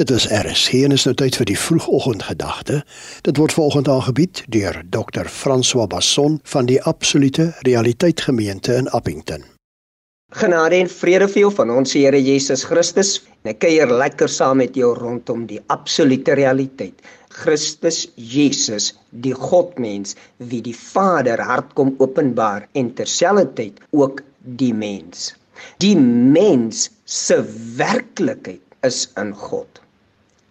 Dit is RSG en is nou tyd vir die vroegoggendgedagte. Dit word volgende aangebied deur Dr. François Basson van die Absolute Realiteit Gemeente in Appington. Genade en vrede vir jou van ons Here Jesus Christus. Ek kuier lekker saam met jou rondom die absolute realiteit. Christus Jesus, die Godmens wie die Vader hart kom openbaar en terselfdertyd ook die mens. Die mens se werklikheid is in God.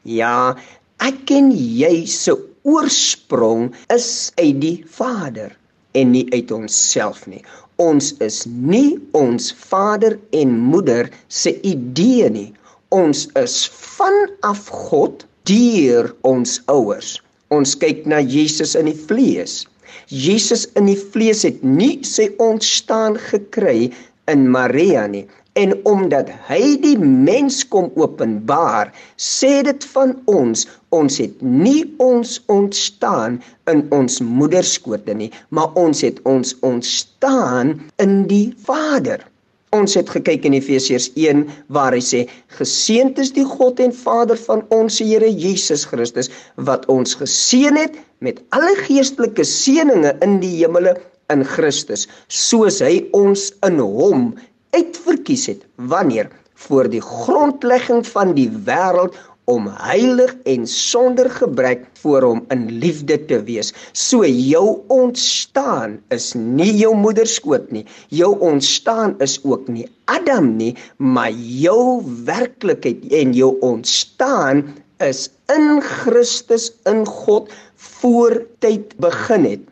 Ja, ek en jy se oorsprong is uit die Vader en nie uit onsself nie. Ons is nie ons vader en moeder se idee nie. Ons is vanaf God deur ons ouers. Ons kyk na Jesus in die vlees. Jesus in die vlees het nie sy ontstaan gekry in Maria nie. En omdat hy die mens kom openbaar, sê dit van ons, ons het nie ons ontstaan in ons moederskote nie, maar ons het ons ontstaan in die Vader. Ons het gekyk in Efesiërs 1 waar hy sê geseënd is die God en Vader van ons Here Jesus Christus wat ons geseën het met alle geestelike seënings in die hemele in Christus soos hy ons in hom uitverkies het wanneer voor die grondlegging van die wêreld om heilig en sonder gebrek voor hom in liefde te wees. So jou ontstaan is nie jou moeder skoot nie. Jou ontstaan is ook nie Adam nie, maar jou werklikheid en jou ontstaan is in Christus in God voor tyd begin het.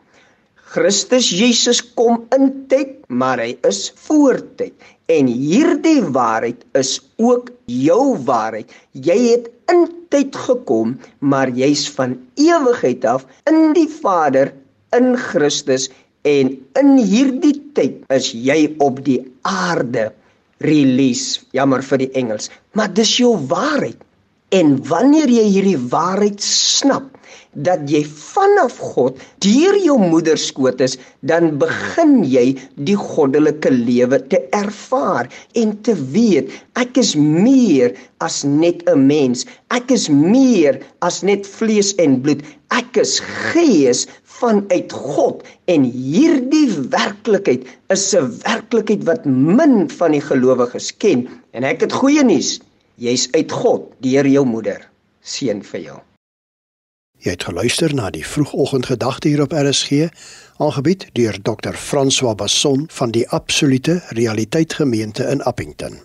Christus Jesus kom in tyd, maar hy is voor tyd. En hierdie waarheid is ook jou waarheid. Jy het in tyd gekom, maar jy's van ewigheid af in die Vader in Christus en in hierdie tyd is jy op die aarde release. Jammer vir die Engels, maar dis jou waarheid. En wanneer jy hierdie waarheid snap, dat jy vanaf God deur jou moeder skoot is, dan begin jy die goddelike lewe te ervaar en te weet ek is meer as net 'n mens. Ek is meer as net vlees en bloed. Ek is gees vanuit God en hierdie werklikheid is 'n werklikheid wat min van die gelowiges ken. En ek het goeie nuus. Jy's uit God deur jou moeder. Seën vir jou. Jy het geluister na die vroegoggendgedagte hier op RSG, aangebied deur Dr. François Basson van die Absolute Realiteit Gemeente in Appington.